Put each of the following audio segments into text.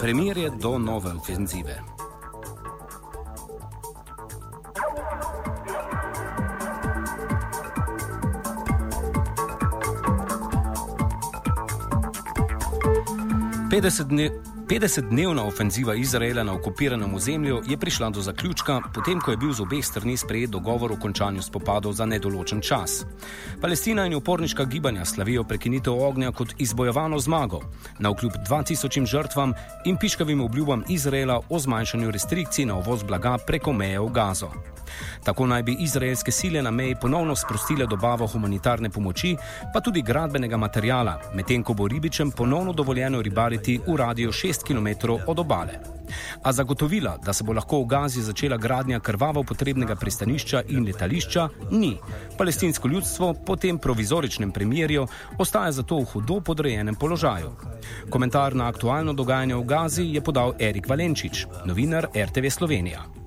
Premijer je do nove ofenzive. Petdeset dni. 50-dnevna ofenziva Izraela na okupiranem ozemlju je prišla do zaključka, potem ko je bil z obeh strani sprejet dogovor o končanju spopadov za nedoločen čas. Palestina in uporniška gibanja slavijo prekinitev ognja kot izbojevano zmago, na vkljub 2000 žrtvam in piškavim obljubam Izraela o zmanjšanju restrikcij na uvoz blaga preko meje v Gazo. Tako naj bi izraelske sile na meji ponovno sprostile dobavo humanitarne pomoči, pa tudi gradbenega materijala, medtem ko bo ribičem ponovno dovoljeno ribariti v radiju 6 km od obale. A zagotovila, da se bo lahko v Gazi začela gradnja krvavo potrebnega pristanišča in letališča, ni. Palestinsko ljudstvo po tem provizoričnem premjerju ostaja zato v hudo podrejenem položaju. Komentar na aktualno dogajanje v Gazi je podal Erik Valenčič, novinar RTV Slovenija.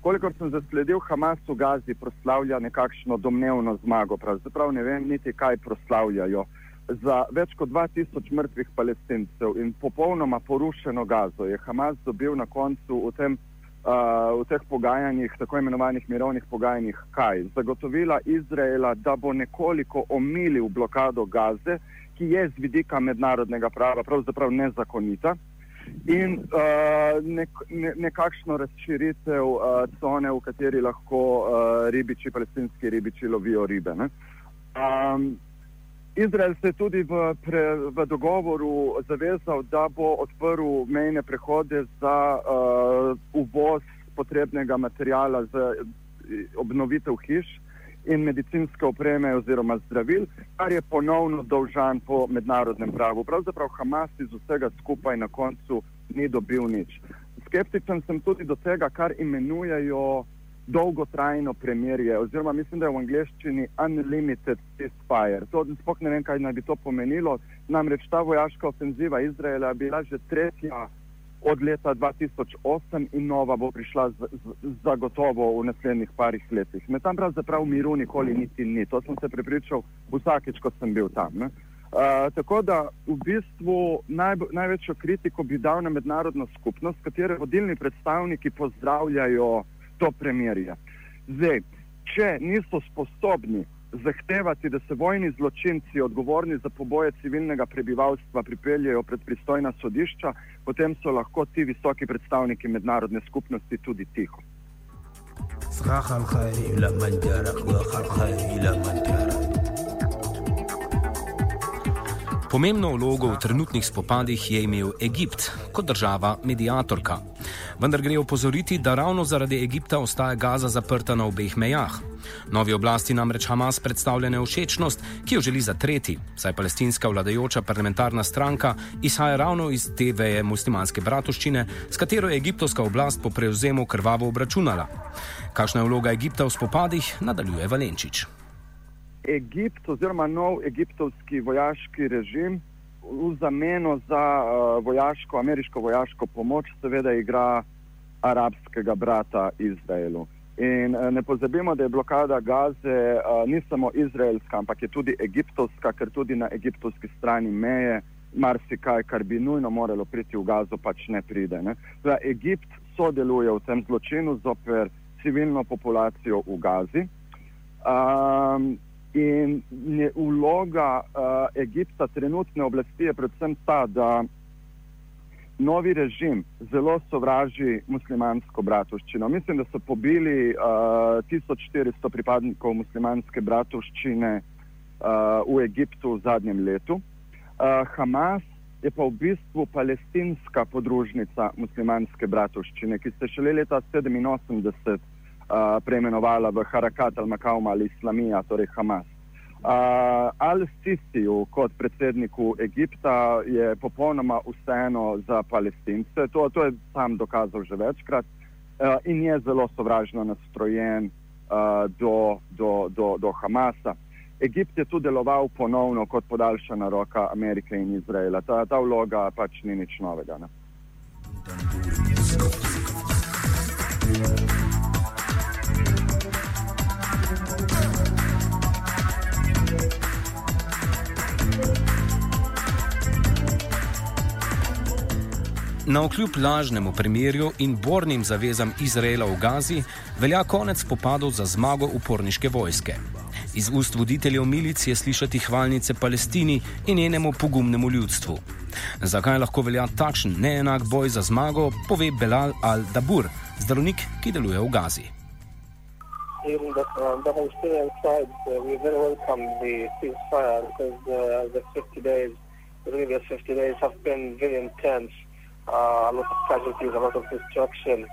Kolikor sem zasledil, Hamas v Gazi proslavlja nekakšno domnevno zmago. Pravzaprav ne vem niti, kaj proslavljajo. Za več kot 2000 mrtvih palestincev in popolnoma porušeno Gazo je Hamas dobil na koncu v, tem, uh, v teh pogajanjih, tako imenovanih mirovnih pogajanjih, kaj? Zagotovila Izraela, da bo nekoliko omilil blokado Gaze, ki je z vidika mednarodnega prava pravzaprav nezakonita in uh, nek, ne, nekakšno razširitev uh, cone, v kateri lahko uh, ribiči, palestinski ribiči lovijo ribe. Um, Izrael se je tudi v, pre, v dogovoru zavezal, da bo odprl mejne prehode za uh, uvoz potrebnega materijala za obnovitev hiš. In medicinske opreme oziroma zdravil, kar je ponovno dolžan po mednarodnem pravu. Pravzaprav Hamas iz vsega skupaj na koncu ni dobil nič. Skeptičen sem tudi do tega, kar imenujejo dolgotrajno premirje, oziroma mislim, da je v angleščini unlimited ceasefire. To sploh ne vem, kaj naj bi to pomenilo. Namreč ta vojaška ofenziva Izraela je bila že tretja od leta 2008 in nova bo prišla zagotovo v naslednjih parih letih. Me tam pravzaprav miru nikoli niti ni, to sem se prepričal vsakeč, ko sem bil tam. Ne? Uh, tako da v bistvu naj, največjo kritiko bi dal na mednarodno skupnost, katere vodilni predstavniki pozdravljajo to premirje. Zdaj, če niso sposobni zahtevati, da se vojni zločinci, odgovorni za poboje civilnega prebivalstva, pripeljejo pred pristojna sodišča, potem so lahko ti visoki predstavniki mednarodne skupnosti tudi tiho. Pomembno vlogo v trenutnih spopadih je imel Egipt kot država medijatorka. Vendar gre opozoriti, da ravno zaradi Egipta ostaja Gaza zaprta na obeh mejah. Novi oblasti namreč Hamas predstavlja neušečnost, ki jo želi zatreti, saj palestinska vladajoča parlamentarna stranka izhaja ravno iz te veje muslimanske bratovščine, s katero je egiptovska oblast po prevzemu krvavo obračunala. Kakšna je vloga Egipta v spopadih, nadaljuje Valenčič. Egipt oziroma nov egiptovski vojaški režim v zameno za uh, vojaško, ameriško vojaško pomoč seveda igra arabskega brata Izraelu. In uh, ne pozabimo, da je blokada Gaze uh, ni samo izraelska, ampak je tudi egiptovska, ker tudi na egiptovski strani meje marsikaj, kar bi nujno moralo priti v Gazo, pač ne pride. Ne? Zdaj, Egipt sodeluje v tem zločinu zoper civilno populacijo v Gazi. Um, In vloga uh, Egipta, trenutne oblasti, je predvsem ta, da novi režim zelo sovraži muslimansko bratovščino. Mislim, da so pobili uh, 1400 pripadnikov muslimanske bratovščine uh, v Egiptu v zadnjem letu. Uh, Hamas je pa v bistvu palestinska podružnica muslimanske bratovščine, ki se šele leta 1987 preimenovala v Harakat al-Makauma ali Islamija, torej Hamas. Uh, Al-Sisiju kot predsedniku Egipta je popolnoma vseeno za palestince, to, to je sam dokazal že večkrat uh, in je zelo sovražno nastrojen uh, do, do, do, do Hamasa. Egipt je tu deloval ponovno kot podaljšana roka Amerike in Izraela. Ta, ta vloga pač ni nič novega. Ne? Na okljub lažnemu premirju in bornim zavezam Izraela v Gazi velja konec spopadov za zmago uporniške vojske. Iz ust voditeljev milic je slišati hvalnice Palestini in njenemu pogumnemu ljudstvu. Zakaj lahko velja takšen neenak boj za zmago, pove Belal al-Dabur, zdravnik, ki deluje v Gazi. even the, uh, the Palestinian side, uh, we very welcome the ceasefire because uh, the 50 days, the previous 50 days have been very intense. Uh, a lot of casualties, a lot of destruction.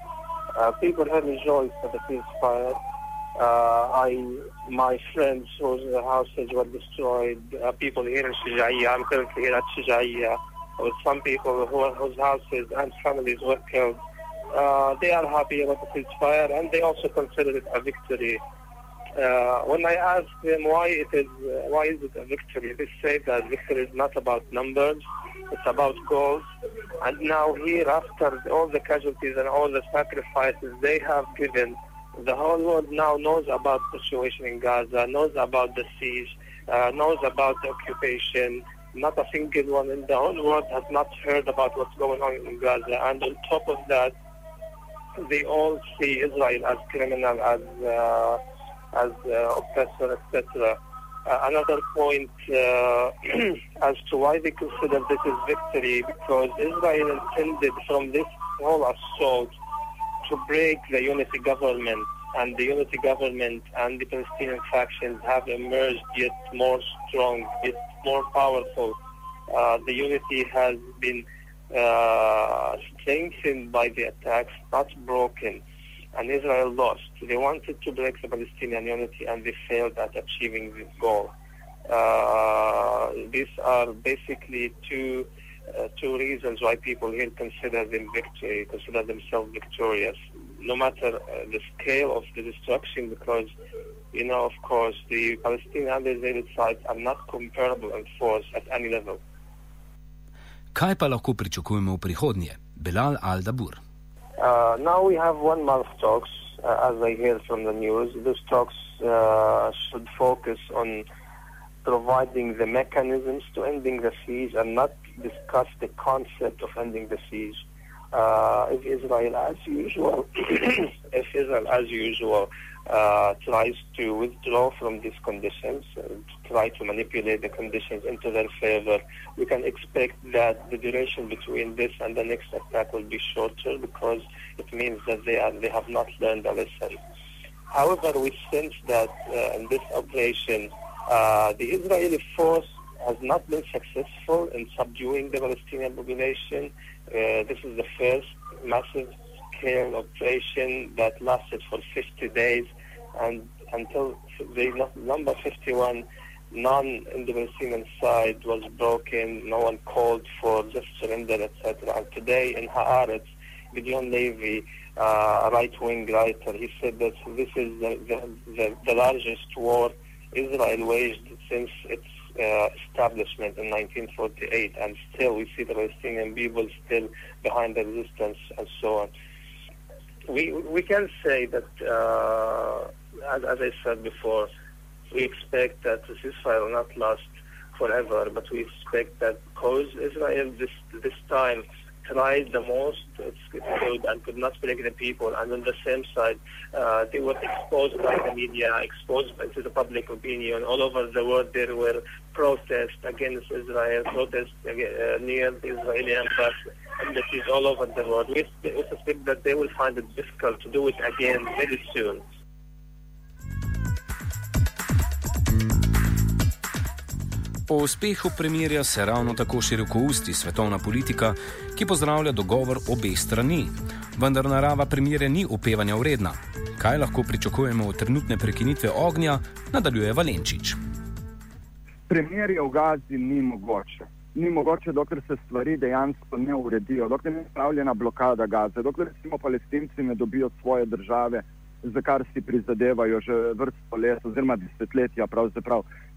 Uh, people have rejoiced at the ceasefire. Uh, I, my friends whose houses were destroyed, people here in Shijaiya, I'm currently here at Shijaiya, with some people who, whose houses and families were killed. They are happy about the ceasefire and they also consider it a victory. Uh, when I asked them why it is, uh, why is it a victory, they say that victory is not about numbers, it's about goals. And now here, after all the casualties and all the sacrifices they have given, the whole world now knows about the situation in Gaza, knows about the siege, uh, knows about the occupation. Not a single one in the whole world has not heard about what's going on in Gaza. And on top of that, they all see Israel as criminal, as uh, as uh, oppressor, etc. Uh, another point uh, as to why they consider this is victory, because Israel intended from this whole assault to break the unity government, and the unity government and the Palestinian factions have emerged yet more strong, yet more powerful. Uh, the unity has been uh, strengthened by the attacks, not broken. And Israel lost. They wanted to break the Palestinian unity and they failed at achieving this goal. Uh, these are basically two uh, two reasons why people here consider them victory, consider themselves victorious, no matter uh, the scale of the destruction, because you know, of course, the Palestinian and Israeli sides are not comparable in force at any level. Kaj pa lahko pričakujemo v prihodnje? Belal al-Dabur. Uh, now we have one month talks, uh, as I hear from the news. These talks uh, should focus on providing the mechanisms to ending the siege and not discuss the concept of ending the siege. Uh, if Israel, as usual, if Israel, as usual, uh, tries to withdraw from these conditions, uh, try to manipulate the conditions into their favor, we can expect that the duration between this and the next attack will be shorter because it means that they are they have not learned a lesson. However, we sense that uh, in this operation, uh, the Israeli force has not been successful in subduing the Palestinian population. Uh, this is the first massive scale operation that lasted for 50 days and until the number 51 non-Palestinian side was broken, no one called for just surrender, etc. And today in Haaretz, Gideon Levy, uh, a right-wing writer, he said that this is the, the, the, the largest war Israel waged since its uh, establishment in 1948, and still we see the Palestinian people still behind the resistance and so on. We we can say that, uh, as, as I said before, we expect that the ceasefire will not last forever, but we expect that because Israel this this time tried the most and could not break the people, and on the same side, uh, they were exposed by the media, exposed to the public opinion all over the world. There were protests against Israel, protests uh, near the Israeli embassies all over the world. We, we suspect that they will find it difficult to do it again very soon. Po uspehu premirja se ravno tako široko usti svetovna politika, ki pozdravlja dogovor obeh strani. Vendar narava premirja ni upevanja vredna. Kaj lahko pričakujemo od trenutne prekinitve ognja, nadaljuje Valenčič. Premirje v Gazi ni mogoče. Ni mogoče, dokler se stvari dejansko ne uredijo, dokler ni spravljena blokada Gaze, dokler recimo palestinci ne dobijo svoje države, za kar si prizadevajo že vrsto let oziroma desetletja.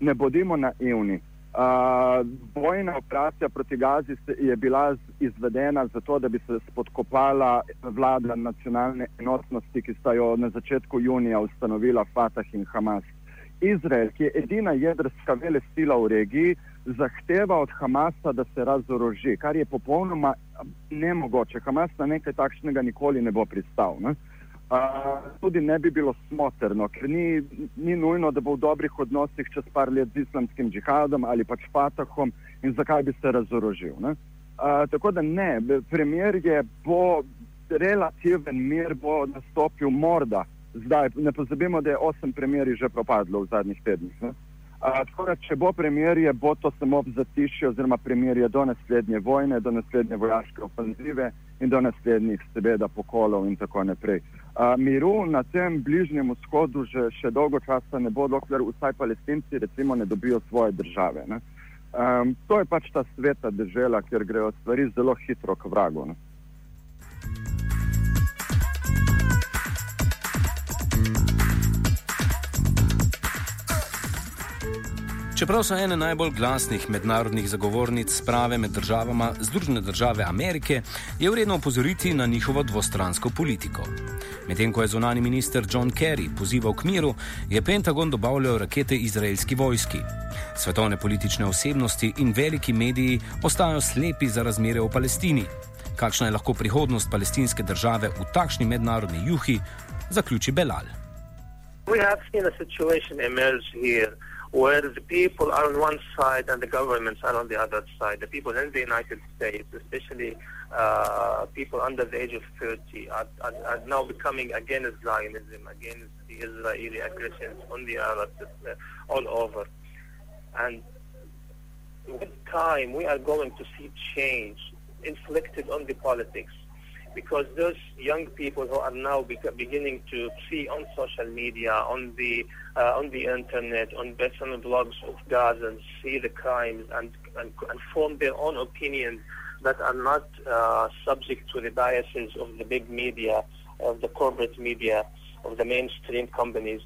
Ne bodimo naivni. Uh, bojna operacija proti Gazi je bila izvedena zato, da bi se spodkopala vlada nacionalne enotnosti, ki sta jo na začetku junija ustanovila Fatah in Hamas. Izrael, ki je edina jedrska vele sila v regiji, zahteva od Hamasa, da se razoroži, kar je popolnoma nemogoče. Hamas na nekaj takšnega nikoli ne bo pristal. Ne? Uh, tudi ne bi bilo smotrno, ker ni, ni nujno, da bo v dobrih odnosih čez par let z islamskim džihadom ali pač Fatahom in zakaj bi se razorožil. Uh, tako da ne, premjer je bo relativen mir bo nastopil morda. Zdaj, ne pozabimo, da je osem premjeri že propadlo v zadnjih tednih. Ne? Tako da, če bo premirje, bo to samo v zatišju, oziroma premirje do naslednje vojne, do naslednje vojaške ofenzive in do naslednjih, seveda, pokolov in tako naprej. A, miru na tem bližnjem vzhodu že še dolgo časa ne bo, dokler vsaj palestinci, recimo, ne dobijo svoje države. Um, to je pač ta sveta država, kjer grejo stvari zelo hitro k vragu. Ne? Čeprav so ene najbolj glasnih mednarodnih zagovornic sprave med državama Združene države Amerike, je vredno opozoriti na njihovo dvostransko politiko. Medtem ko je zunani minister John Kerry pozival k miru, je Pentagon dobavljal rakete izraelski vojski. Svetovne politične osebnosti in veliki mediji ostajajo slepi za razmere v Palestini. Kakšna je lahko prihodnost palestinske države v takšni mednarodni juhi, zaključi Belal. We have seen a situation emerge here. Where the people are on one side and the governments are on the other side. The people in the United States, especially uh, people under the age of 30, are, are, are, now becoming against Zionism, against the Israeli aggressions on the Arabs uh, all over. And with time, we are going to see change inflicted on the politics because those young people who are now beginning to see on social media, on the uh, on the internet, on personal blogs of Gaza, and see the crimes and, and, and form their own opinions that are not uh, subject to the biases of the big media, of the corporate media, of the mainstream companies.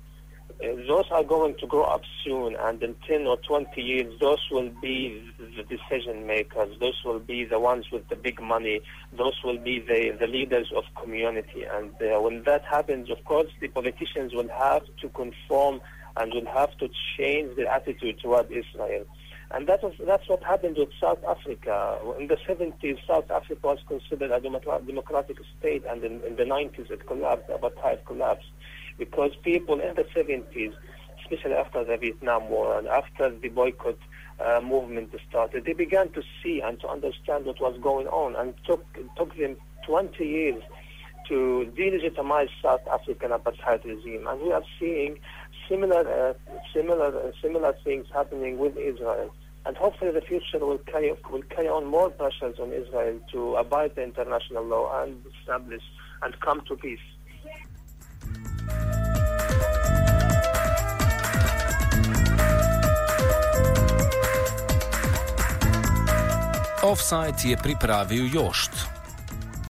Uh, those are going to grow up soon, and in 10 or 20 years, those will be the decision makers. Those will be the ones with the big money. Those will be the, the leaders of community. And uh, when that happens, of course, the politicians will have to conform and will have to change their attitude toward Israel. And that was, that's what happened with South Africa. In the 70s, South Africa was considered a democratic state, and in, in the 90s, it collapsed, apartheid collapsed because people in the 70s, especially after the Vietnam War and after the boycott uh, movement started, they began to see and to understand what was going on, and took took them 20 years to delegitimize South African apartheid regime, and we are seeing similar uh, similar uh, similar things happening with Israel. And hopefully, the future will carry will carry on more pressures on Israel to abide the international law and establish and come to peace. Offside je pripravil Jošt.